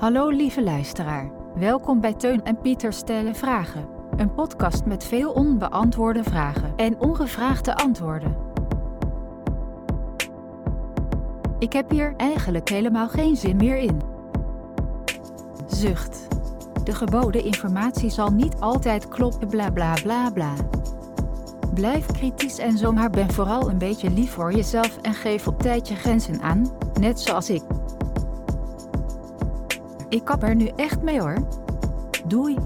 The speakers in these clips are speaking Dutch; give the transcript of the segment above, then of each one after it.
Hallo lieve luisteraar. Welkom bij Teun en Pieter stellen vragen. Een podcast met veel onbeantwoorde vragen en ongevraagde antwoorden. Ik heb hier eigenlijk helemaal geen zin meer in. Zucht. De geboden informatie zal niet altijd kloppen, bla bla bla bla. Blijf kritisch en zo maar ben vooral een beetje lief voor jezelf en geef op tijd je grenzen aan, net zoals ik. Ik kap er nu echt mee hoor. Doei.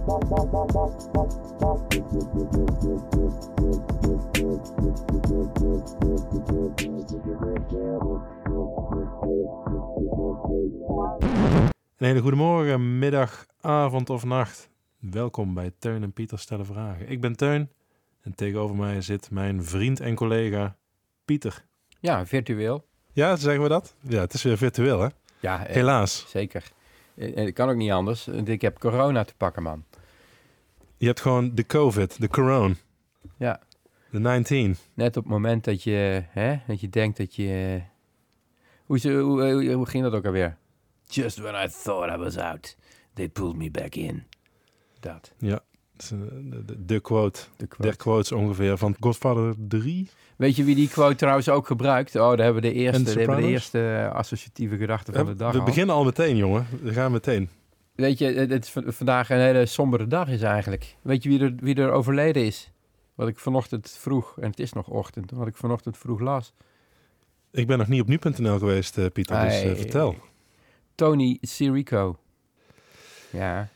Een hele goede morgen, middag, avond of nacht. Welkom bij Teun en Pieter stellen vragen. Ik ben Teun en tegenover mij zit mijn vriend en collega Pieter. Ja, virtueel. Ja, zeggen we dat? Ja, het is weer virtueel hè? Ja, eh, Helaas. zeker. Eh, Het kan ook niet anders. Ik heb corona te pakken, man. Je hebt gewoon de COVID, de corona, Ja, de 19. net op het moment dat je, hè, dat je denkt dat je... Hoe, ze- hoe, hoe, hoe ging dat ook alweer? Just when I thought I was out, they pulled me back in. Dat, Ja, eh, de, de, de quote. de quote. Der quotes ongeveer van Godfather 3. Weet je wie die quote trouwens ook gebruikt? Oh, daar hebben we de eerste, daar hebben we de eerste eh, associatieve gedachte van de we dag we al. beginnen al meteen, jongen. We gaan meteen. Weet je, het is vandaag een hele sombere dag is eigenlijk. Weet je wie er, wie er overleden is? Wat ik vanochtend vroeg, en het is nog ochtend, wat ik vanochtend vroeg las. Ik ben nog niet op nu.nl geweest, eh, Pieter, dus eh, vertel. Tony Sirico. Ja,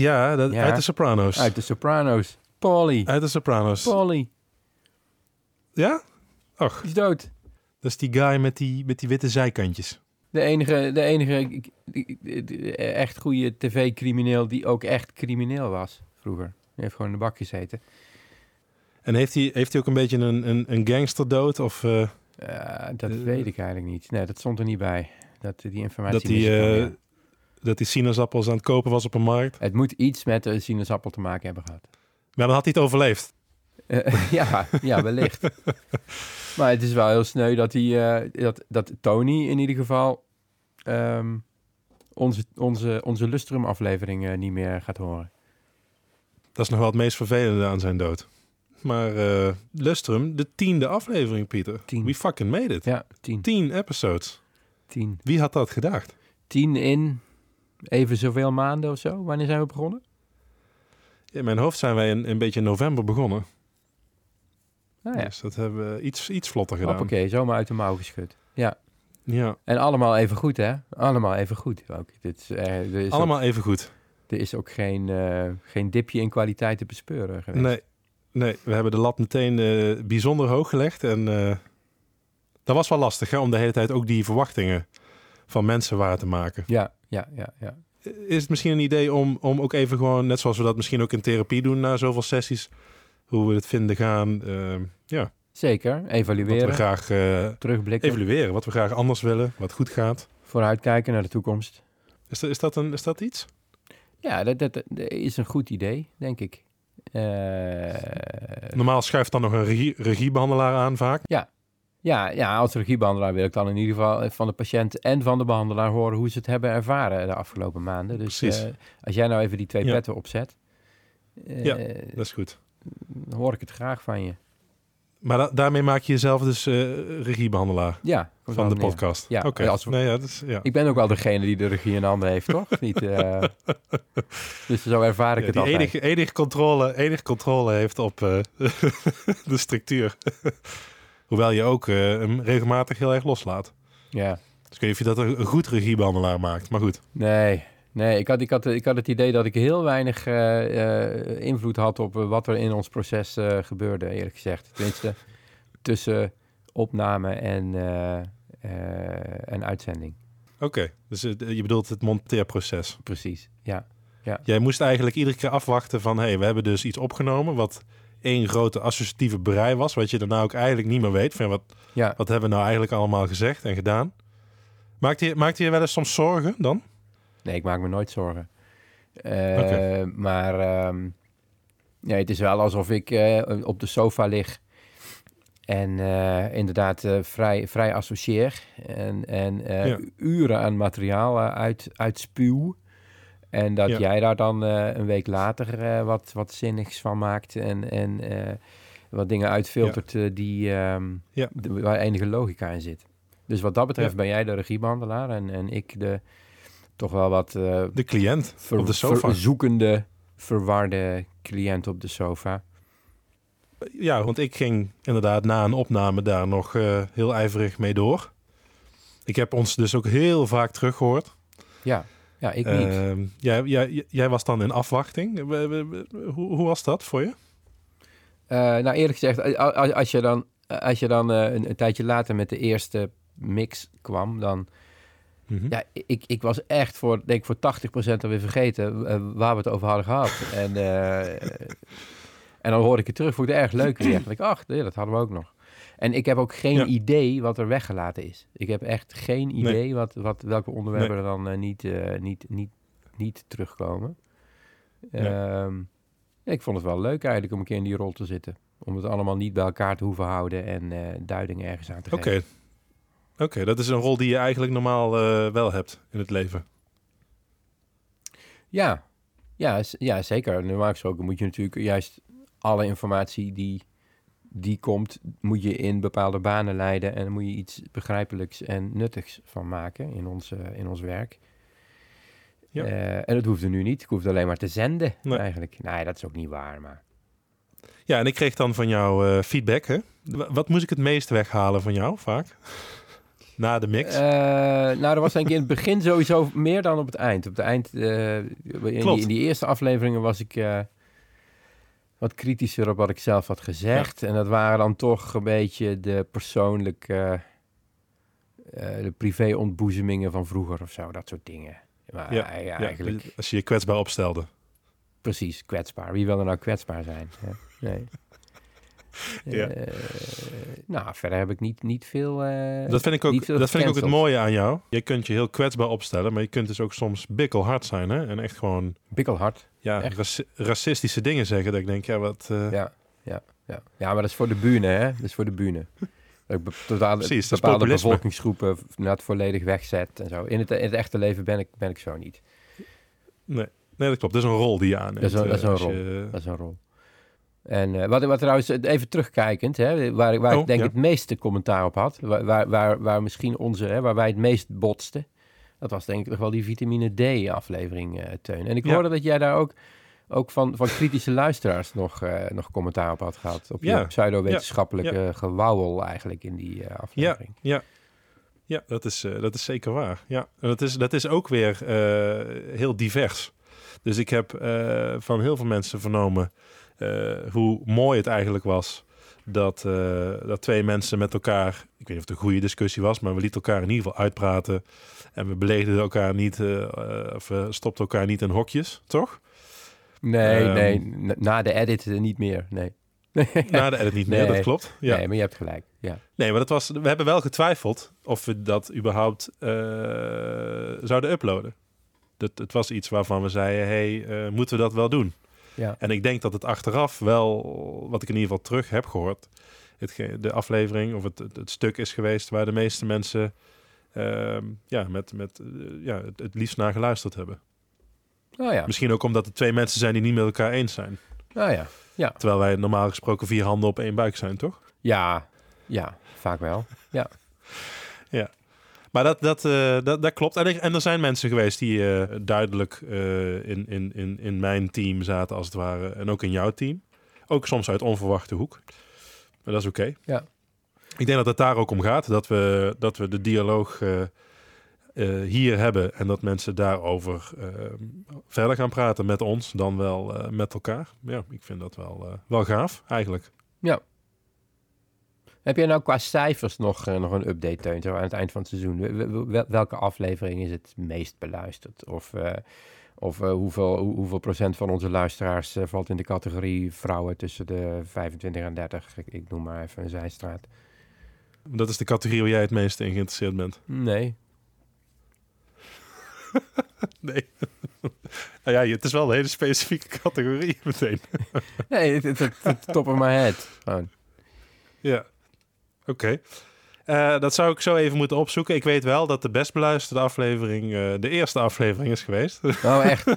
Ja, dat, Ja. uit de Sopranos. uit de Sopranos. Polly. Uit de Sopranos. Polly. Ja? Och, Die is dood. dat is die guy met die, met die witte zijkantjes. De enige, de enige echt goede tv-crimineel die ook echt crimineel was vroeger. Die heeft gewoon in de bak gezeten. En heeft hij, heeft hij ook een beetje een, een, een gangsterdood? Of eh, Eh, dat Eh. weet ik eigenlijk niet. Nee, dat stond er niet bij. Dat, die informatie dat hij mis ik dan eh, weer. Dat hij sinaasappels aan het kopen was op een markt? Het moet iets met een sinaasappel te maken hebben gehad. Maar dan had hij het overleefd. Eh, ja, ja, wellicht. maar het is wel heel sneu dat, hij, eh, dat, dat Tony in ieder geval ehm, onze, onze, onze Lustrum-aflevering eh, niet meer gaat horen. Dat is nog wel het meest vervelende aan zijn dood. Maar Lustrum, de tiende aflevering, Pieter. Tien. We fucking made it. Ja, tien. Tien episodes. Tien. Wie had dat gedacht? Tien in even zoveel maanden of zo. Wanneer zijn we begonnen? In mijn hoofd zijn wij een, een beetje in november begonnen. Nou ja, Dus dat hebben we iets, iets vlotter gedaan. hoppakee, zomaar uit de mouw geschud. Ja, Ja, en allemaal even goed, hè? Allemaal even goed ook. Dit is, eh, er, is allemaal even goed. er is ook geen, eh, geen dipje in kwaliteit te bespeuren geweest. Nee, nee, we hebben de lat meteen eh, bijzonder hoog gelegd. En dat was wel lastig, hè, om de hele tijd ook die verwachtingen van mensen waar te maken. Ja, ja, ja, ja. Is het misschien een idee om, om ook even gewoon, net zoals we dat misschien ook in therapie doen na zoveel sessies, hoe we het vinden gaan, eh, ja, Zeker, wat evalueren, we graag eh, terugblikken, evalueren, wat we graag anders willen, wat goed gaat. vooruitkijken naar de toekomst. Is dat, is dat, een, is dat iets? Ja, dat, dat, dat is een goed idee, denk ik. Eh, Normaal schuift dan nog een regie, regiebehandelaar aan vaak. ja, ja, als regiebehandelaar wil ik dan in ieder geval van de patiënt en van de behandelaar horen hoe ze het hebben ervaren de afgelopen maanden. Dus eh, als jij nou even die twee Ja. petten opzet, eh, Ja. Dat is goed. dan hoor ik het graag van je. Maar da- daarmee maak je jezelf dus eh, regiebehandelaar Ja, van de neer. podcast. Ja, Oké. we- Nee, ja, ja. Ik ben ook wel degene die de regie in handen heeft, toch? Niet, dus zo ervaar ik Ja, het altijd. enige, enige, controle, enige controle heeft op de structuur. Hoewel je ook eh, hem regelmatig heel erg loslaat. Ja. Dus ik weet of je dat een, goed regiebehandelaar maakt. Maar goed, Nee, nee ik, had, ik, had, ik had het idee dat ik heel weinig eh, eh, invloed had op wat er in ons proces gebeurde, eerlijk gezegd. Tenminste, tussen opname en, en uitzending. oké. Dus je bedoelt het monteerproces. Precies, ja. Jij moest eigenlijk iedere keer afwachten van... hé, hey, we hebben dus iets opgenomen wat één grote associatieve brei was... wat je daarna ook eigenlijk niet meer weet. Van, ja, wat, ja. wat hebben we nou eigenlijk allemaal gezegd en gedaan? Maakte je, maakte je wel eens soms zorgen dan? Nee, ik maak me nooit zorgen. Eh. Maar ehm, nee, het is wel alsof ik eh, op de sofa lig En eh, inderdaad vrij, vrij associeer. En, en Ja. uren aan materiaal uit, uitspuw. En dat Ja. jij daar dan eh, een week later eh, wat, wat zinnigs van maakt. En, en eh, wat dingen uitfiltert die, ehm, Ja. de- waar enige logica in zit. Dus wat dat betreft ben jij de regiebehandelaar. En, en ik de toch wel wat De cliënt ver- op de sofa. ver- zoekende, verwarde cliënt op de sofa. Ja, want ik ging inderdaad na een opname daar nog heel ijverig mee door. Ik heb ons dus ook heel vaak teruggehoord. Ja, ja ik niet. Ehm, jij, jij, jij was dan in afwachting. Hoe, hoe was dat voor je? Eh, nou, eerlijk gezegd, a- a- als je dan, als je dan eh, een, een tijdje later met de eerste mix kwam, dan... Mhm. Ja, ik, ik was echt voor, denk ik, voor 80% alweer vergeten eh, waar we het over hadden gehad. En, en dan hoorde ik het terug, vond ik het erg leuk weer. Dat ik, ach, nee, dat hadden we ook nog. En ik heb ook geen Ja. idee wat er weggelaten is. Ik heb echt geen Nee. idee wat, wat, welke onderwerpen er dan eh, niet, eh, niet, niet, niet terugkomen. Ja. Ehm, ik vond het wel leuk eigenlijk om een keer in die rol te zitten. Om het allemaal niet bij elkaar te hoeven houden en eh duiding ergens aan te geven. Oké, dat is een rol die je eigenlijk normaal wel hebt in het leven. Ja, ja, ja zeker. Normaal gesproken moet je natuurlijk juist alle informatie die, die komt, moet je in bepaalde banen leiden en moet je iets begrijpelijks en nuttigs van maken in ons, in ons werk. Ja. Eh, en dat hoefde nu niet. Ik hoefde alleen maar te zenden Nee. eigenlijk. Nee, dat is ook niet waar, maar... Ja, en ik kreeg dan van jou eh, feedback. Hè? Wa- Wat moest ik het meest weghalen van jou vaak? Na de mix? Eh, nou, er was denk ik in het begin sowieso meer dan op het eind. Op het eind, in, die, in die eerste afleveringen was ik wat kritischer op wat ik zelf had gezegd. En dat waren dan toch een beetje de persoonlijke, eh, de privé-ontboezemingen van vroeger of zo. Dat soort dingen. Maar Ja, ja, eigenlijk als je je kwetsbaar opstelde. precies kwetsbaar. Wie wil er nou kwetsbaar zijn? Nee. Ja. Eh, nou, verder heb ik niet, niet veel... eh, Dat vind ik ook, dat vind ik ook het mooie aan jou. Je kunt je heel kwetsbaar opstellen, maar je kunt dus ook soms bikkelhard zijn. Hè? En echt gewoon Bikkelhard. ja, raci- racistische dingen zeggen. Dat ik denk, ja, wat... eh, Ja, ja, ja. ja, maar dat is voor de bühne, hè? Dat is voor de bühne. Dat ik totale, Precies, dat bepaalde bevolkingsgroepen v- net volledig wegzet en zo. In het, in het echte leven ben ik, ben ik zo niet. Nee. nee, dat klopt. Dat is een rol die je aanneemt. Dat is een- dat is een rol. je- Dat is een rol. En eh, wat, wat trouwens, eh, even terugkijkend, hè, waar, ik- waar Oh, ik denk ja. het meeste commentaar op had, waar, waar, waar, waar misschien onze, hè, waar wij het meest botsten, dat was denk ik toch wel die vitamine D-aflevering, eh Teun. En ik Ja. hoorde dat jij daar ook, ook van, van kritische luisteraars nog, nog commentaar op had gehad. Op je Ja. pseudo-wetenschappelijke gewauwel eigenlijk in die aflevering. Ja, ja dat, is, dat is zeker waar. Ja. Dat, is, dat is ook weer heel divers. Dus ik heb van heel veel mensen vernomen hoe mooi het eigenlijk was dat, eh, dat twee mensen met elkaar, ik weet niet of het een goede discussie was, maar we lieten elkaar in ieder geval uitpraten en we beledigden elkaar niet, eh, eh, of we stopten elkaar niet in hokjes, toch? Nee, Ehm. nee, na de edit eh, niet meer, nee. Na de edit niet meer, Nee. dat klopt. Ja. Nee, maar je hebt gelijk, ja. Nee, maar dat was, we hebben wel getwijfeld of we dat überhaupt eh, zouden uploaden. Dat, het was iets waarvan we zeiden, hey, eh, moeten we dat wel doen? Ja. En ik denk dat het achteraf wel, wat ik in ieder geval terug heb gehoord, het, de aflevering of het, het, het stuk is geweest waar de meeste mensen ehm, ja, met, met, eh, ja, het, het liefst naar geluisterd hebben. Oh ja, Misschien ook omdat het twee mensen zijn die niet met elkaar eens zijn. oh ja. Terwijl wij normaal gesproken vier handen op één buik zijn, toch? Ja, ja, vaak wel. Maar dat, dat, eh, dat, dat klopt. En, er- en er zijn mensen geweest die eh, duidelijk eh, in, in, in, in mijn team zaten, als het ware. En ook in jouw team. Ook soms uit onverwachte hoek. Maar dat is oké. Ja. Ik denk dat het daar ook om gaat. Dat we, dat we de dialoog hier hebben. En dat mensen daarover verder gaan praten met ons. Dan wel met elkaar. Ja, ik vind dat wel, wel gaaf, eigenlijk. Heb jij nou qua cijfers nog, eh, nog een update, Teun, zo aan het eind van het seizoen? Wel- wel- wel- welke aflevering is het meest beluisterd? Of, eh, of eh, hoeveel, hoe- hoeveel procent van onze luisteraars valt in de categorie vrouwen tussen de 25 en 30? Ik, ik noem maar even een zijstraat. Dat is de categorie waar jij het meest in geïnteresseerd bent. Nee. Nee. nou ja, het is wel een hele specifieke categorie meteen. Nee, het, het, het, het top of my head. Gewoon. Ja. Oké. Eh, dat zou ik zo even moeten opzoeken. Ik weet wel dat de best beluisterde aflevering uh, de eerste aflevering is geweest. Oh, echt?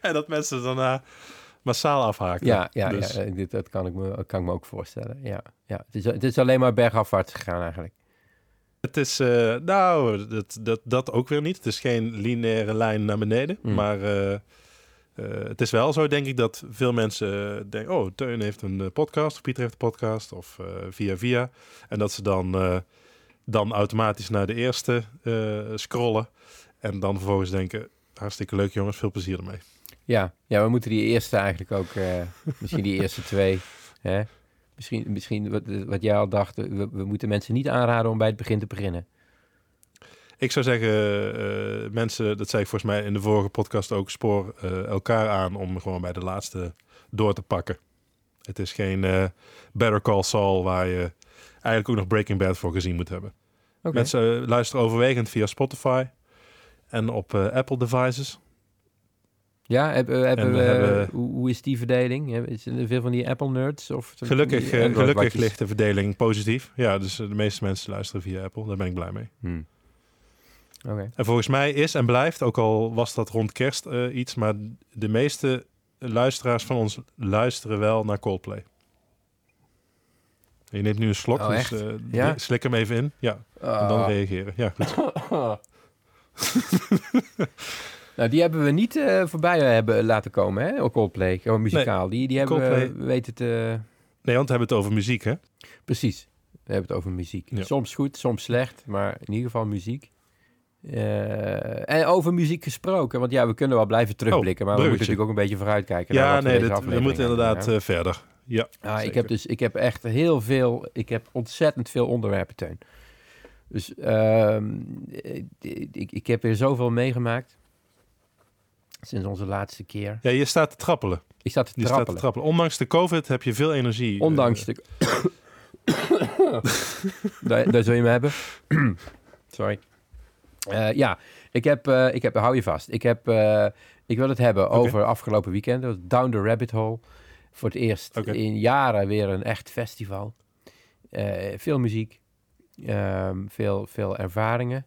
en dat mensen daarna massaal afhaken. Ja, ja, Dus- ja dit, dat kan ik, me, kan ik me ook voorstellen. Ja, ja. Het, is, het is alleen maar bergafwaarts gegaan eigenlijk. Het is, eh, nou, dat, dat, dat ook weer niet. Het is geen lineaire lijn naar beneden. Hmm. Maar eh, eh, het is wel zo, denk ik, dat veel mensen denken... oh, Teun heeft een eh, podcast, of Pieter heeft een podcast, of eh, via via. En dat ze dan, eh, dan automatisch naar de eerste eh, scrollen. En dan vervolgens denken, hartstikke leuk jongens, veel plezier ermee. Ja, ja we moeten die eerste eigenlijk ook, eh, misschien die eerste twee. Hè? Misschien, misschien wat, wat jij al dacht, eh, we moeten mensen niet aanraden om bij het begin te beginnen. Ik zou zeggen, eh, mensen, dat zei ik volgens mij in de vorige podcast ook, spoor eh, elkaar aan om gewoon bij de laatste door te pakken. Het is geen eh, Better Call Saul waar je eigenlijk ook nog Breaking Bad voor gezien moet hebben. Mensen luisteren overwegend via Spotify en op eh, Apple devices. Ja, hebben, hebben En we, hebben- hoe, hoe is die verdeling? Is er veel van die Apple nerds? Of Gelukkig, gelukkig ligt de verdeling positief. Ja, dus de meeste mensen luisteren via Apple. Daar ben ik blij mee. Hmm. En volgens mij is en blijft, ook al was dat rond kerst eh, iets, maar de meeste luisteraars van ons luisteren wel naar Coldplay. Je neemt nu een slok, Oh, dus eh, Ja? slik hem even in. Ja, en dan Ah. reageren. Ja, goed. Nou, die hebben we niet eh, voorbij hebben laten komen, hè? Ook Coldplay, gewoon muzikaal. die, die hebben Coldplay- we weten te... Nee, want we hebben het over muziek, hè? Precies, we hebben het over muziek. Ja. Soms goed, soms slecht, maar in ieder geval muziek. Eh, en over muziek gesproken, want ja, we kunnen wel blijven terugblikken, maar we moeten natuurlijk ook een beetje vooruitkijken. Ja, nee, dit, we moeten inderdaad eh, verder. Ja, Ja, ik heb dus, ik heb echt heel veel, ik heb ontzettend veel onderwerpen, Teun. Dus ehm, ik, ik heb weer zoveel meegemaakt sinds onze laatste keer. Ja, je staat te trappelen. Ik zat te Je staat te trappelen. trappelen. Ondanks de COVID heb je veel energie. eh, Ondanks de... daar, daar zul je me hebben. Sorry. Eh, ja, ik heb, eh, ik heb, hou je vast. Ik, heb, eh, ik wil het hebben over afgelopen weekend. Dat was Down the Rabbit Hole. Voor het eerst in jaren weer een echt festival. Veel muziek. Ehm, veel, veel ervaringen.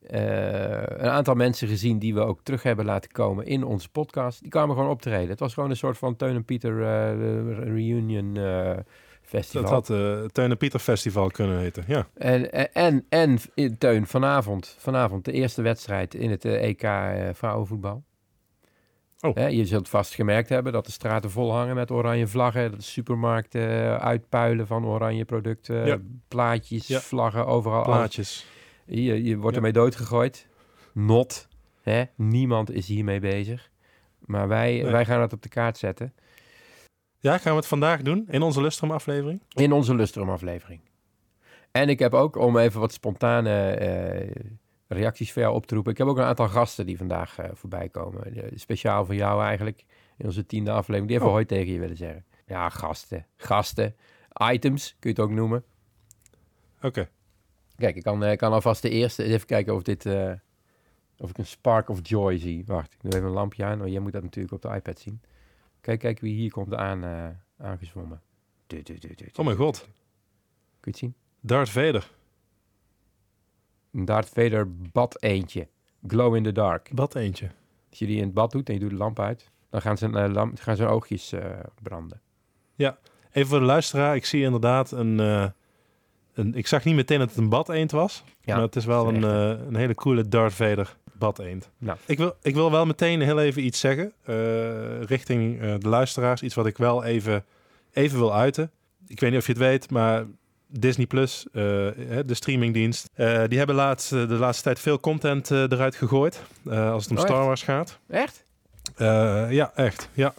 Een aantal mensen gezien die we ook terug hebben laten komen in onze podcast. Die kwamen gewoon optreden. Het was gewoon een soort van Teun en Pieter reunion festival. Dat had eh Teun en Pieter Festival kunnen heten. Ja, En, en, en, in Teun, vanavond, vanavond de eerste wedstrijd in het eh, EK eh, vrouwenvoetbal. Oh. Je zult vast gemerkt hebben dat de straten vol hangen met oranje vlaggen. Dat de supermarkten eh, uitpuilen van oranje producten. Ja. Plaatjes, Ja. vlaggen, overal. alles. plaatjes. Je, je wordt Ja. ermee doodgegooid. Not. Hè? Niemand is hiermee bezig. Maar wij, Nee. wij gaan het op de kaart zetten. Ja, gaan we het vandaag doen in onze Lustrum aflevering? In onze Lustrum aflevering. En ik heb ook, om even wat spontane eh, reacties voor jou op te roepen. Ik heb ook een aantal gasten die vandaag eh, voorbij komen. Eh, speciaal voor jou eigenlijk. In onze tiende aflevering. Die even Oh. hoi tegen je willen zeggen. Ja, gasten. Gasten. Items, kun je het ook noemen. Oké. Kijk, ik kan, kan alvast de eerste even kijken of dit... of ik een spark of joy zie. Wacht, ik doe even een lampje aan. Want jij moet dat natuurlijk op de iPad zien. Kijk, kijk wie hier komt aan, eh aangezwommen. Du- du- du- du- du- Oh mijn god. Kun je het zien? Darth Vader. Een Darth Vader bad eentje. Glow in the dark. Bad eentje. Als je die in het bad doet en je doet de lamp uit, dan gaan zijn, eh, lamp, gaan zijn oogjes eh, branden. Even voor de luisteraar. Ik zie inderdaad een... een ik zag niet meteen dat het een bad eend was. Ja, maar het is wel een, een hele coole Darth Vader bad eend. Nou. Ik, wil, ik wil wel meteen heel even iets zeggen. eh, richting eh, de luisteraars. Iets wat ik wel even, even wil uiten. Ik weet niet of je het weet, maar... Disney Plus, eh, de streamingdienst, die hebben laatst, de laatste tijd veel content eruit gegooid. als het om Oh, Star? Wars gaat. Echt? Ja, echt. Ja.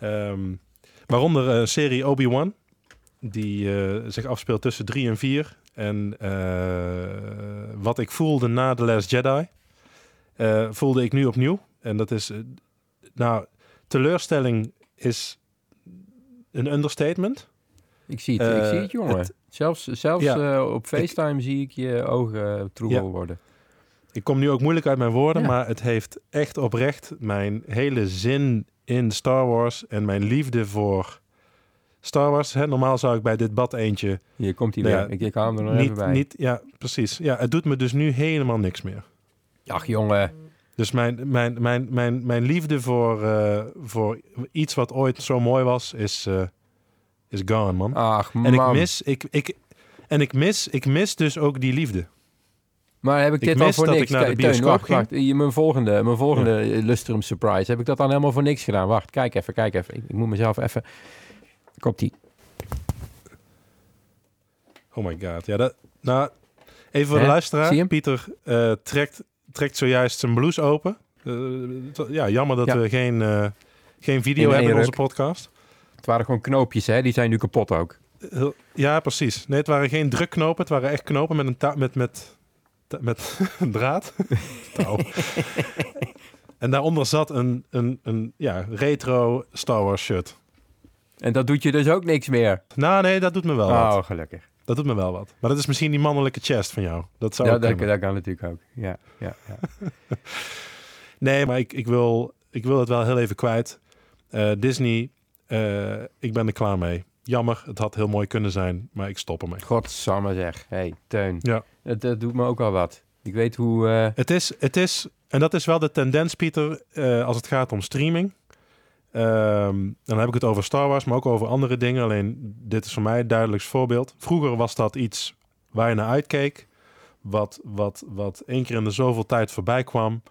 Ehm, waaronder een serie Obi-Wan, die zich afspeelt tussen 3 en 4. En wat ik voelde na The Last Jedi, eh, voelde ik nu opnieuw. En dat is, eh, nou, teleurstelling is een understatement. Ik zie het, ik Eh, zie het jongen. het- zelfs zelfs Ja. op FaceTime zie ik je ogen troebel Ja. worden. Ik kom nu ook moeilijk uit mijn woorden, Ja. maar het heeft echt oprecht mijn hele zin in Star Wars en mijn liefde voor Star Wars, hè, normaal zou ik bij dit bad eentje Hier komt hij Nou weer. ja, ik, ik hou hem er nog even bij. niet, ja, precies. Ja, het doet me dus nu helemaal niks meer. Ach jongen, Dus mijn, mijn, mijn, mijn, mijn liefde voor, eh, voor iets wat ooit zo mooi was, is, eh, is gone, man. ach man. en ik mis, ik, ik, en ik mis, ik mis dus ook die liefde. Maar heb ik Ik dit al mis voor dat niks? ik naar de Teun, wacht. Hier, Mijn volgende, mijn volgende Lustrum Surprise. Heb ik dat dan helemaal voor niks gedaan? Wacht, kijk even, kijk even. Ik, ik moet mezelf even... Komt die. Oh my god. Ja, dat, nou, even voor de luisteraar. Je? Pieter eh, trekt, trekt zojuist zijn blouse open. Eh, ja, jammer dat Ja. we geen, eh, geen video In hebben in onze podcast. Het waren gewoon knoopjes, hè? Die zijn nu kapot ook. Ja, precies. Nee, het waren geen drukknopen. Het waren echt knopen met een ta- met, met, ta- met draad. En daaronder zat een, een, een ja, retro Star Wars shirt. En dat doet je dus ook niks meer. Nou, nee, dat doet me wel wat. Oh, gelukkig. Dat doet me wel wat. Maar dat is misschien die mannelijke chest van jou. Dat zou Ja, dat, dat kan natuurlijk ook. Ja, ja, ja. Nee, maar ik, ik, wil, ik wil het wel heel even kwijt. Eh, Disney, eh, ik ben er klaar mee. Jammer, het had heel mooi kunnen zijn, maar ik stop ermee. Godsamme zeg. hey, Teun. Ja. Het, het doet me ook al wat. Ik weet hoe... eh, Het is, het is, en dat is wel de tendens, Pieter, als het gaat om streaming. Ehm, dan heb ik het over Star Wars, maar ook over andere dingen. Alleen dit is voor mij het duidelijkst voorbeeld. Vroeger was dat iets waar je naar uitkeek. Wat, wat, wat één keer in de zoveel tijd voorbij kwam.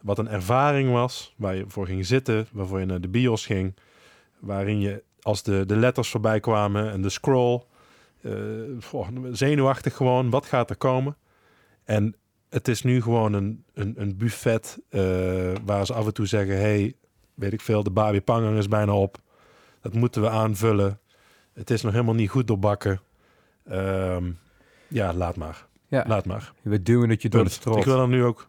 Wat een ervaring was. Waar je voor ging zitten. Waarvoor je naar de bios ging. Waarin je als de, de letters voorbij kwamen en de scroll. goh, zenuwachtig gewoon. Wat gaat er komen? En het is nu gewoon een, een, een buffet eh, waar ze af en toe zeggen: hey, weet ik veel, de Barbie Pangang is bijna op. Dat moeten we aanvullen. Het is nog helemaal niet goed doorbakken. Ehm, ja, laat maar. ja, Laat maar. we duwen het je door de Punt. strot. Ik wil er nu ook.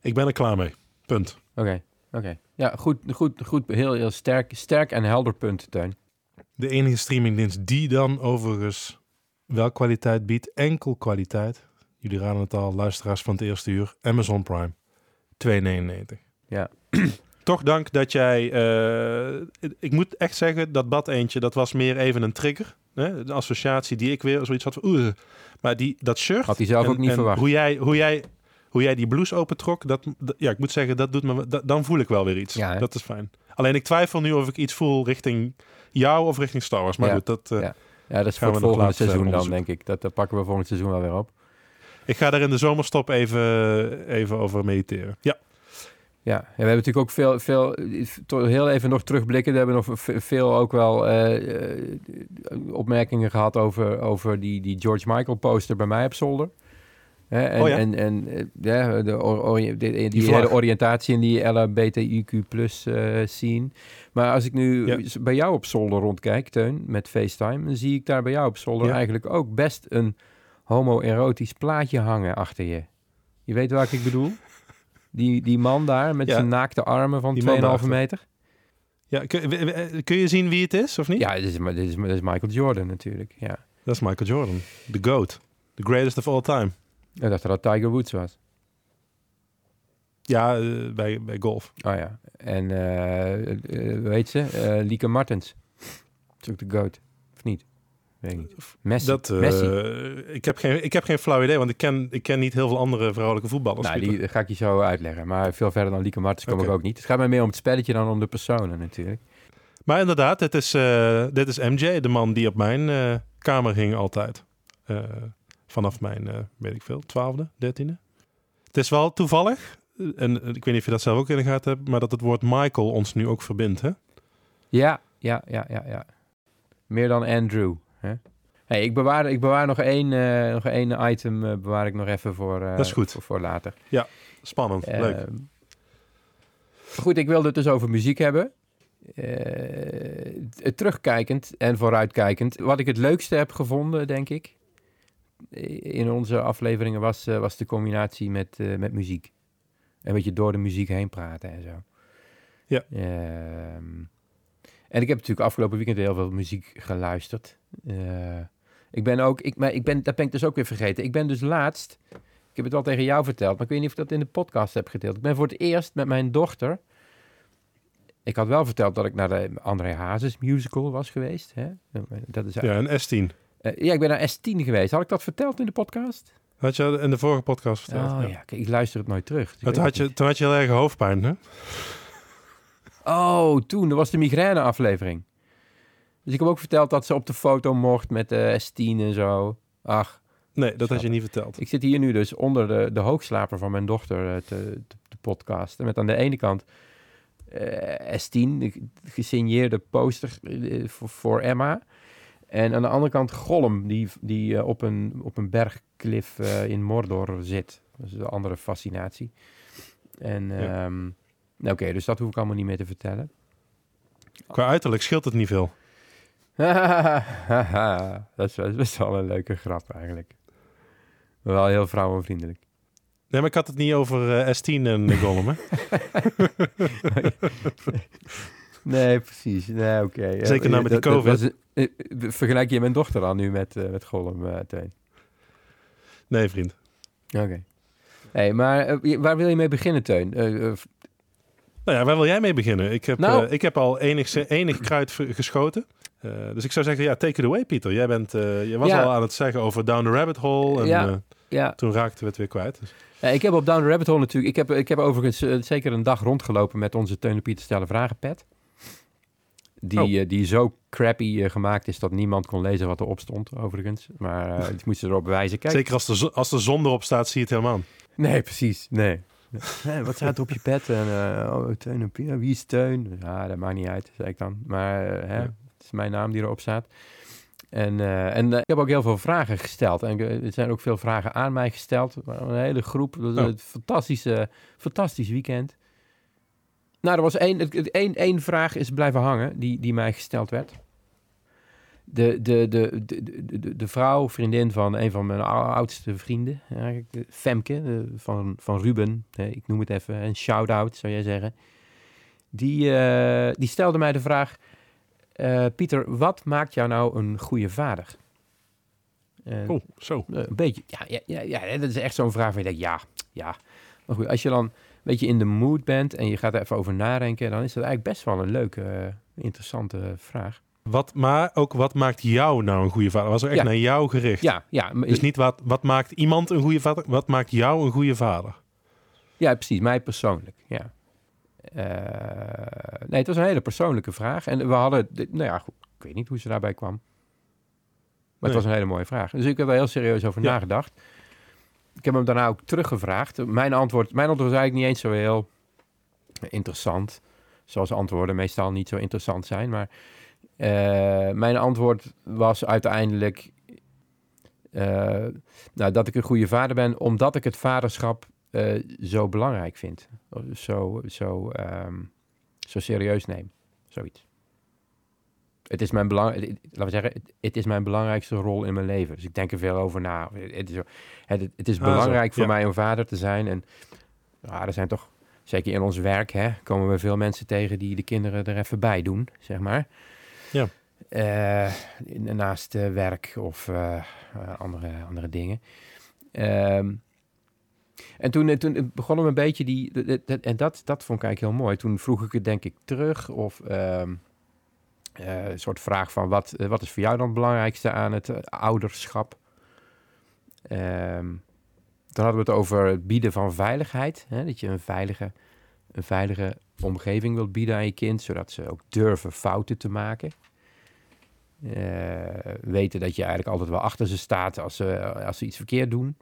Ik ben er klaar mee. Punt. Oké, oké. Ja, goed, goed, goed. Heel, heel sterk, sterk en helder punt, Teun. De enige streamingdienst die dan overigens wel kwaliteit biedt, enkel kwaliteit. Jullie raden het al, luisteraars van het eerste uur. Amazon Prime. 2,99. Ja. Toch dank dat jij... eh, ik moet echt zeggen, dat bad eentje, dat was meer even een trigger. Hè? De associatie die ik weer zoiets had van... oeh. Maar die, dat shirt... Had hij zelf en- ook niet verwacht. Hoe jij, hoe, jij, hoe jij die blouse opentrok, dat, dat- ja, ik moet zeggen, dat doet me, dat- dan voel ik wel weer iets. Ja, dat is fijn. Alleen ik twijfel nu of ik iets voel richting jou of richting Star Wars. Maar Ja. goed, dat, eh, Ja. Ja, dat is voor het volgende seizoen dan, denk ik. Dat, dat pakken we volgend seizoen wel weer op. ik ga daar in de zomerstop even, even over mediteren. Ja, Ja, en we hebben natuurlijk ook veel, veel toch heel even nog terugblikken. We hebben nog ve- veel ook wel eh, eh, opmerkingen gehad over, over die, die George Michael poster bij mij op zolder. Hè, en, Oh ja. en, en eh, ja, de, or- ori- die, hele oriëntatie in die LHBTIQ plus eh scene. Maar als ik nu Ja. bij jou op zolder rondkijk, Teun, met FaceTime, dan zie ik daar bij jou op zolder Ja. eigenlijk ook best een homoerotisch plaatje hangen achter je. Je weet waar ik bedoel? Die, die man daar met Ja. zijn naakte armen van Die 2,5 man daarachter. meter. ja kun, je zien wie het is of niet? Ja, dit is, dit, is, dit is Michael Jordan natuurlijk. Ja. Dat is Michael Jordan. The GOAT. The greatest of all time. Ik dacht dat dat Tiger Woods was. Ja, eh, bij, bij golf. Oh ja. En eh eh, heet ze? Lieke Martens. is ook de GOAT. Of niet? Weet ik niet. Messi. Dat, eh, Messi. ik, heb geen, ik heb geen flauw idee, want ik ken, ik ken niet heel veel andere vrouwelijke voetballers. Nou, Pieter. die ga ik je zo uitleggen. Maar veel verder dan Lieke Martens kom ik ook niet. Het gaat mij meer om het spelletje dan om de personen natuurlijk. Maar inderdaad, dit is, eh, dit is MJ, de man die op mijn eh, kamer hing altijd. Vanaf mijn, weet ik veel, twaalfde, dertiende. Het is wel toevallig, en ik weet niet of je dat zelf ook in de gaten hebt, maar dat het woord Michael ons nu ook verbindt. Hè? Ja, ja, ja, ja, ja. Meer dan Andrew. Hè? Hey, ik, bewaar, ik bewaar nog één, eh, nog één item eh, bewaar ik nog even voor, eh, Dat is goed. voor, voor later. Spannend, leuk. Ehm, goed, ik wilde het dus over muziek hebben. Terugkijkend en vooruitkijkend. Wat ik het leukste heb gevonden, denk ik, in onze afleveringen was, was de combinatie met, met muziek. Een beetje door de muziek heen praten en zo. Ja. Ehm, en ik heb natuurlijk afgelopen weekend heel veel muziek geluisterd. Eh, ik ben ook, ik, maar ik ben, dat ben ik dus ook weer vergeten. Ik ben dus laatst, ik heb het al tegen jou verteld, maar ik weet niet of ik dat in de podcast heb gedeeld. Ik ben voor het eerst met mijn dochter ik had wel verteld dat ik naar de André Hazes musical was geweest. Hè? Dat is, Ja, een S10. Eh, ja, ik ben naar S10 geweest. Had ik dat verteld in de podcast? Had je in de vorige podcast verteld. Oh ja, kijk, ik luister het nooit terug. dus Toen had, je, toen had je heel erg hoofdpijn, hè? Oh, toen. Dat was de migraine aflevering. Dus ik heb ook verteld dat ze op de foto mocht met de S10 en zo. Ach, Nee, dat had je niet verteld. ik zit hier nu dus onder de, de hoogslaper van mijn dochter eh, te, te, te podcasten. Met aan de ene kant eh, S10, de gesigneerde poster eh, voor, voor Emma. En aan de andere kant Gollum, die, die op, een, op een bergklif in Mordor zit. Dat is een andere fascinatie. En Ja. ehm, oké, dus dat hoef ik allemaal niet meer te vertellen. Qua uiterlijk scheelt het niet veel. dat is best- wel een leuke grap eigenlijk. Wel heel vrouwenvriendelijk. Nee, maar ik had het niet over eh, S10 en de Gollum, hè? Nee, precies. Nee, oké. Zeker nou met die dat- dat COVID. was- eh, eh, Vergelijk je mijn dochter dan nu met, eh, met Gollum, eh Teun? Nee, vriend. Oké. Hey, maar eh, waar wil je mee beginnen, Teun? Nou ja, waar wil jij mee beginnen? Ik heb, Nou. eh, ik heb al enig, enig kruid geschoten. Eh, dus ik zou zeggen, ja, take it away, Pieter. Jij bent, eh, je was Ja. al aan het zeggen over Down the Rabbit Hole. En Ja. ja, toen raakten we het weer kwijt. Dus. Ja, ik heb op Down the Rabbit Hole natuurlijk... Ik heb, ik heb overigens zeker een dag rondgelopen met onze Teun Pieter Stellen Vragen pet. Die, Oh. die zo crappy gemaakt is dat niemand kon lezen wat erop stond, overigens. Maar ik moest erop wijzen. Kijk, Zeker als de, als de zon erop staat, zie je het helemaal. Nee, precies. Nee. Nee, wat staat er op je pet? En, eh, oh, Teun en Pieter. Wie is Teun? Ja, dat maakt niet uit, zei ik dan. Maar eh, hè, Ja. het is mijn naam die erop staat. En, eh, en ik heb ook heel veel vragen gesteld. En er zijn ook veel vragen aan mij gesteld. Een hele groep. Dat was Oh. een fantastische, fantastisch weekend. Nou, er was één, één, één vraag is blijven hangen die, die mij gesteld werd. De, de, de, de, de, vrouw, vriendin van een van mijn ou- oudste vrienden, eigenlijk, Femke van, van Ruben, ik noem het even, een shout-out zou jij zeggen. Die, eh, die stelde mij de vraag, eh, Pieter, wat maakt jou nou een goede vader? Oh, zo. een beetje, ja, ja, ja, dat is echt zo'n vraag waar je denkt, ja, ja. Maar goed, als je dan een beetje in de mood bent en je gaat er even over nadenken, dan is dat eigenlijk best wel een leuke, interessante vraag. Wat, maar ook wat maakt jou nou een goede vader? Was er echt Ja. naar jou gericht? Ja, ja, Dus niet wat, wat maakt iemand een goede vader? Wat maakt jou een goede vader? Ja, precies. Mij persoonlijk, ja. Eh, nee, het was een hele persoonlijke vraag. En we hadden, nou ja, goed, ik weet niet hoe ze daarbij kwam. Maar het was een hele mooie vraag. Dus ik heb er heel serieus over Ja. nagedacht. Ik heb hem daarna ook teruggevraagd. Mijn antwoord, mijn antwoord was eigenlijk niet eens zo heel interessant. Zoals antwoorden meestal niet zo interessant zijn. Maar eh, mijn antwoord was uiteindelijk eh, nou, dat ik een goede vader ben, omdat ik het vaderschap eh, zo belangrijk vind. Zo, zo, ehm, zo serieus neem. Zoiets. Het is mijn belang, laten we zeggen, het, het is mijn belangrijkste rol in mijn leven. Dus ik denk er veel over na. Het is, het, het is Ah, belangrijk voor ja. mij om vader te zijn. En ja, er zijn toch, zeker in ons werk, hè, komen we veel mensen tegen die de kinderen er even bij doen, zeg maar. Ja. Eh, naast eh, werk of eh, andere, andere dingen. Ehm, en toen, toen hem een beetje die... En dat, dat vond ik eigenlijk heel mooi. Toen vroeg ik het denk ik terug. Of ehm, eh, een soort vraag van... Wat, wat is voor jou dan het belangrijkste aan het ouderschap? Ehm, dan hadden we het over het bieden van veiligheid. Hè? Dat je een veilige, een veilige omgeving wilt bieden aan je kind. Zodat ze ook durven fouten te maken. Eh, weten dat je eigenlijk altijd wel achter ze staat als ze, als ze iets verkeerd doen.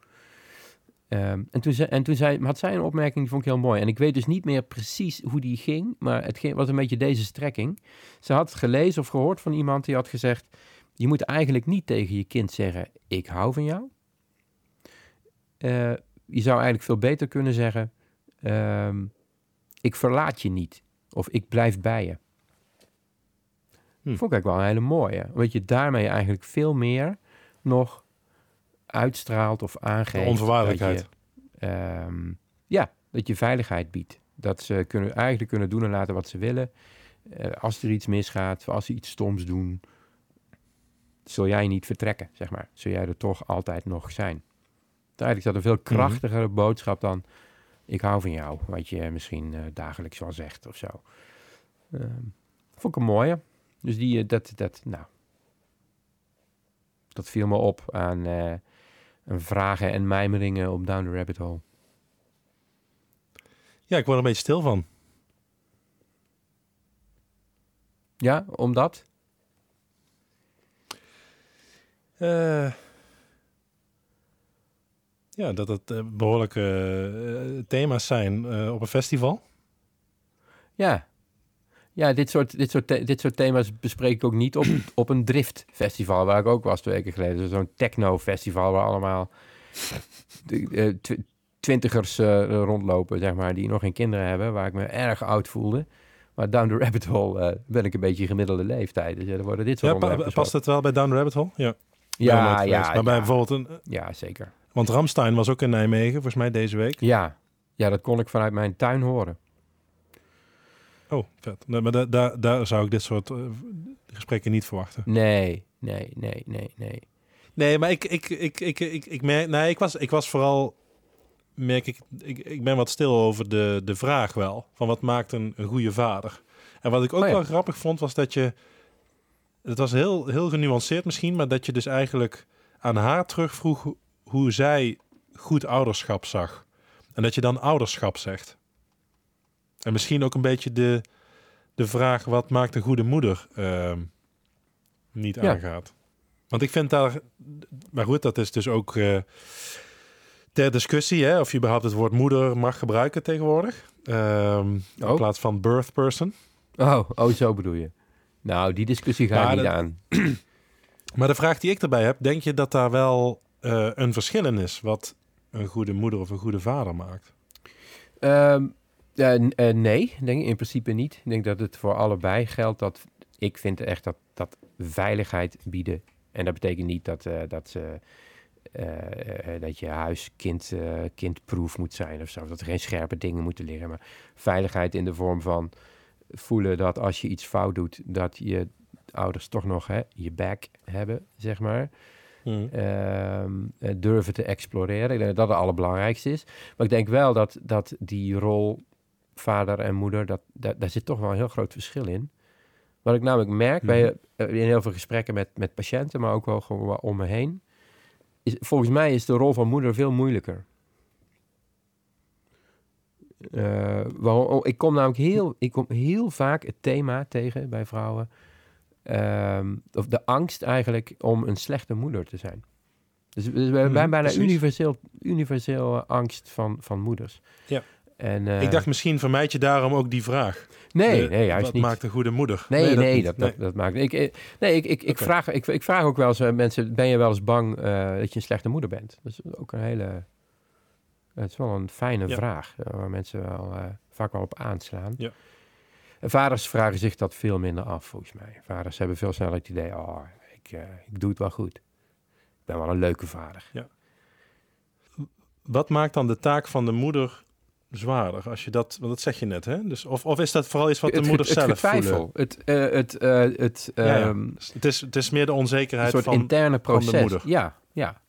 Ehm, en toen, zei, en toen zei, had zij een opmerking, die vond ik heel mooi. En ik weet dus niet meer precies hoe die ging, maar het ging, was een beetje deze strekking. Ze had gelezen of gehoord van iemand die had gezegd... je moet eigenlijk niet tegen je kind zeggen, ik hou van jou. Eh, je zou eigenlijk veel beter kunnen zeggen, ehm, ik verlaat je niet. Of ik blijf bij je. Hm. Vond ik eigenlijk wel een hele mooie. Want je daarmee eigenlijk veel meer nog uitstraalt of aangeeft. De onvoorwaardelijkheid. dat je, ehm, ja, dat je veiligheid biedt. Dat ze kunnen, eigenlijk kunnen doen en laten wat ze willen. Eh, als er iets misgaat, als ze iets stoms doen, zul jij niet vertrekken, zeg maar. Zul jij er toch altijd nog zijn. Eigenlijk is dat een veel krachtigere boodschap dan... ik hou van jou, wat je misschien eh, dagelijks wel zegt of zo. Ehm, vond ik een mooie. Dus die, eh, dat, dat, nou, dat viel me op aan eh, vragen en mijmeringen op Down the Rabbit Hole. Ja, ik word er een beetje stil van. Ja, omdat? Eh, ja, dat het eh, behoorlijke eh, thema's zijn eh, op een festival. Ja. Ja, dit soort, dit, soort dit soort thema's bespreek ik ook niet op, op een driftfestival, waar ik ook was twee weken geleden. Dus Zo'n techno-festival waar allemaal de, tw- twintigers rondlopen, zeg maar, die nog geen kinderen hebben, waar ik me erg oud voelde. Maar down the rabbit hole eh, ben ik een beetje gemiddelde leeftijd. Dus ja, dan worden dit soort Ja, pa- past het wel bij Down the Rabbit Hole? Ja. Ja, ja, Maar bij bijvoorbeeld een... ja, zeker. Want Ramstein was ook in Nijmegen, volgens mij deze week. Ja. ja, dat kon ik vanuit mijn tuin horen. Oh, vet. Nee, maar da- da- daar zou ik dit soort eh, gesprekken niet verwachten. Nee, nee, nee, nee, nee. Nee, maar ik, ik, ik, ik, ik, ik, merk, nee, ik, was, ik was vooral, merk ik, ik, ik ben wat stil over de, de vraag wel. Van wat maakt een, een goede vader? En wat ik ook Oh ja. wel grappig vond, was dat je, het was heel, heel genuanceerd misschien, maar dat je dus eigenlijk aan haar terugvroeg hoe, zij goed ouderschap zag. En dat je dan ouderschap zegt. En misschien ook een beetje de, de vraag, wat maakt een goede moeder, ehm, niet Ja. aangaat. Want ik vind daar, maar goed, dat is dus ook eh, ter discussie, hè, of je überhaupt het woord moeder mag gebruiken tegenwoordig. Ehm, In Oh. plaats van birth person. Oh, oh, zo bedoel je. Nou, die discussie ga ik niet aan. Maar de vraag die ik erbij heb, denk je dat daar wel eh, een verschil in is wat een goede moeder of een goede vader maakt? Ehm, eh, nee, denk in principe niet. Ik denk dat het voor allebei geldt dat ik vind echt dat, dat veiligheid bieden. En dat betekent niet dat, eh, dat, ze, dat je huis kind, kindproof moet zijn of zo. Dat er geen scherpe dingen moeten liggen. Maar veiligheid in de vorm van voelen dat als je iets fout doet, dat je ouders toch nog hè, je back hebben, zeg maar. Hm. Ehm, eh, durven te exploreren. Ik denk dat dat het allerbelangrijkste is. Maar ik denk wel dat, dat die rol vader en moeder, dat, dat, daar zit toch wel een heel groot verschil in. Wat ik namelijk merk bij, eh, in heel veel gesprekken met, met patiënten, maar ook wel gewoon om me heen, is volgens mij is de rol van moeder veel moeilijker. Eh, waarom- oh, ik kom namelijk heel, ik kom heel vaak het thema tegen bij vrouwen. Ehm, of de angst eigenlijk om een slechte moeder te zijn. Dus we hebben Mhm, bijna precies. universeel, universeel eh, angst van, van moeders. Ja. En, eh, ik dacht misschien vermijd je daarom ook die vraag. nee, De- nee, juist wat niet. maakt een goede moeder? Nee, nee, niet. dat, dat, dat, maakt ik, eh, Nee, ik, ik, ik, vraag, ik, ik vraag ook wel eens aan mensen: ben je wel eens bang eh, dat je een slechte moeder bent? Dat is ook een hele. Het is wel een fijne Ja. vraag eh, waar mensen wel, eh, vaak wel op aanslaan. Ja. En vaders vragen zich dat veel minder af, volgens mij. Vaders hebben veel sneller het idee: oh, ik, eh, ik doe het wel goed. Ik ben wel een leuke vader. Wat maakt dan de taak van de moeder zwaarder? Als je dat, want dat zeg je net, hè? Dus, of, of is dat vooral iets wat de het, het, zelf voelen? Het, eh, het, eh, het, Ja, ja. ehm, Het is, het is meer de onzekerheid van... interne van de moeder. Ja, ja.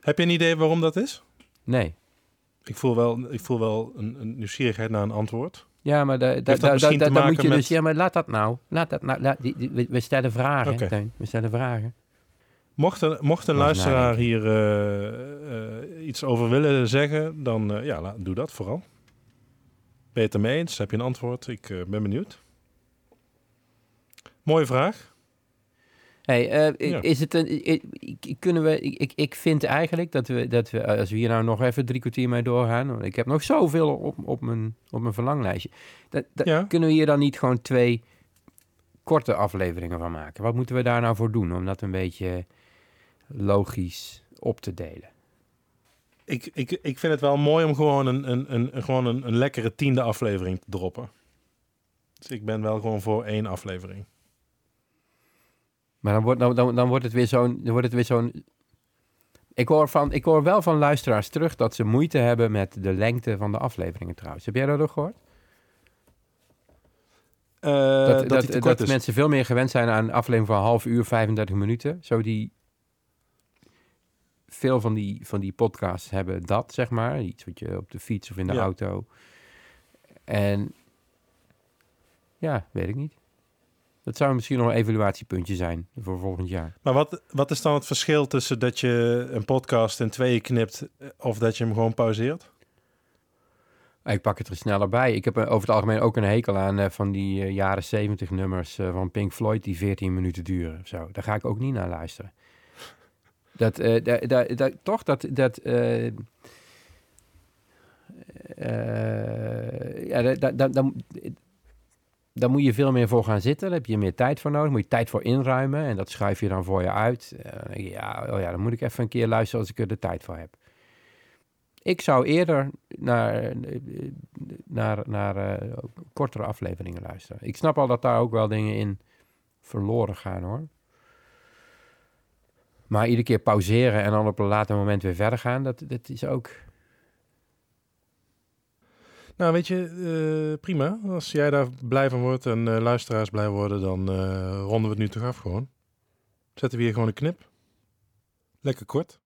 Heb je een idee waarom dat is? Nee. Ik voel wel, ik voel wel een, een nieuwsgierigheid naar een antwoord. Ja, maar da, da, da, moet je met- dus... Ja, maar laat dat nou. Laat dat nou. Laat, die, die- we, we stellen vragen. Teun. We stellen vragen. Mocht, er, mocht een luisteraar hier eh, eh, iets over willen zeggen, dan eh, ja, la- doe dat vooral. Ben je het ermee eens? Heb je een antwoord? Ik ben benieuwd. Mooie vraag. Hey, eh, Ja. is het een, kunnen we, ik, ik- vind eigenlijk dat we, dat we, eh, als we hier nou nog even drie kwartier mee doorgaan, want ik heb nog zoveel op, op, mijn, op mijn verlanglijstje. Dat, dat- Ja. Kunnen we hier dan niet gewoon twee korte afleveringen van maken? Wat moeten we daar nou voor doen om dat een beetje logisch op te delen? Ik, ik, ik vind het wel mooi om gewoon een, een, een, een- gewoon een, een lekkere tiende aflevering te droppen. Dus ik ben wel gewoon voor één aflevering. Maar dan wordt, dan, dan, dan wordt het weer zo'n. Dan wordt het weer zo'n. Ik hoor, van, ik hoor wel van luisteraars terug dat ze moeite hebben met de lengte van de afleveringen trouwens. Heb jij dat ook gehoord? Eh, dat mensen veel meer gewend zijn aan een aflevering van een half uur, 35 minuten. Zo die. Veel van die, van die podcasts hebben dat, zeg maar. Iets wat je op de fiets of in de Ja. auto. En Ja, weet ik niet. Dat zou misschien nog een evaluatiepuntje zijn voor volgend jaar. Maar wat, wat is dan het verschil tussen dat je een podcast in tweeën knipt eh, of dat je hem gewoon pauzeert? Ik pak het er sneller bij. Ik heb over het algemeen ook een hekel aan eh, van die eh, jaren 70 nummers van Pink Floyd die 14 minuten duren of zo. Daar ga ik ook niet naar luisteren. Dat, da- da- da- toch dat, dat eh, eh, ja, da- da- da- dan- daar moet je veel meer voor gaan zitten. Daar heb je meer tijd voor nodig. Moet je tijd voor inruimen. En dat schuif je dan voor je uit. Je, ja, oh ja, dan moet ik even een keer luisteren als ik er de tijd voor heb. Ik zou eerder naar, eh, naar, naar eh, kortere afleveringen luisteren. Ik snap al dat daar ook wel dingen in verloren gaan hoor. Maar iedere keer pauzeren en dan op een later moment weer verder gaan, dat, dat is ook. Nou, weet je, eh, prima. Als jij daar blij van wordt en eh, luisteraars blij worden, dan eh, ronden we het nu toch af gewoon. Zetten we hier gewoon een knip. Lekker kort.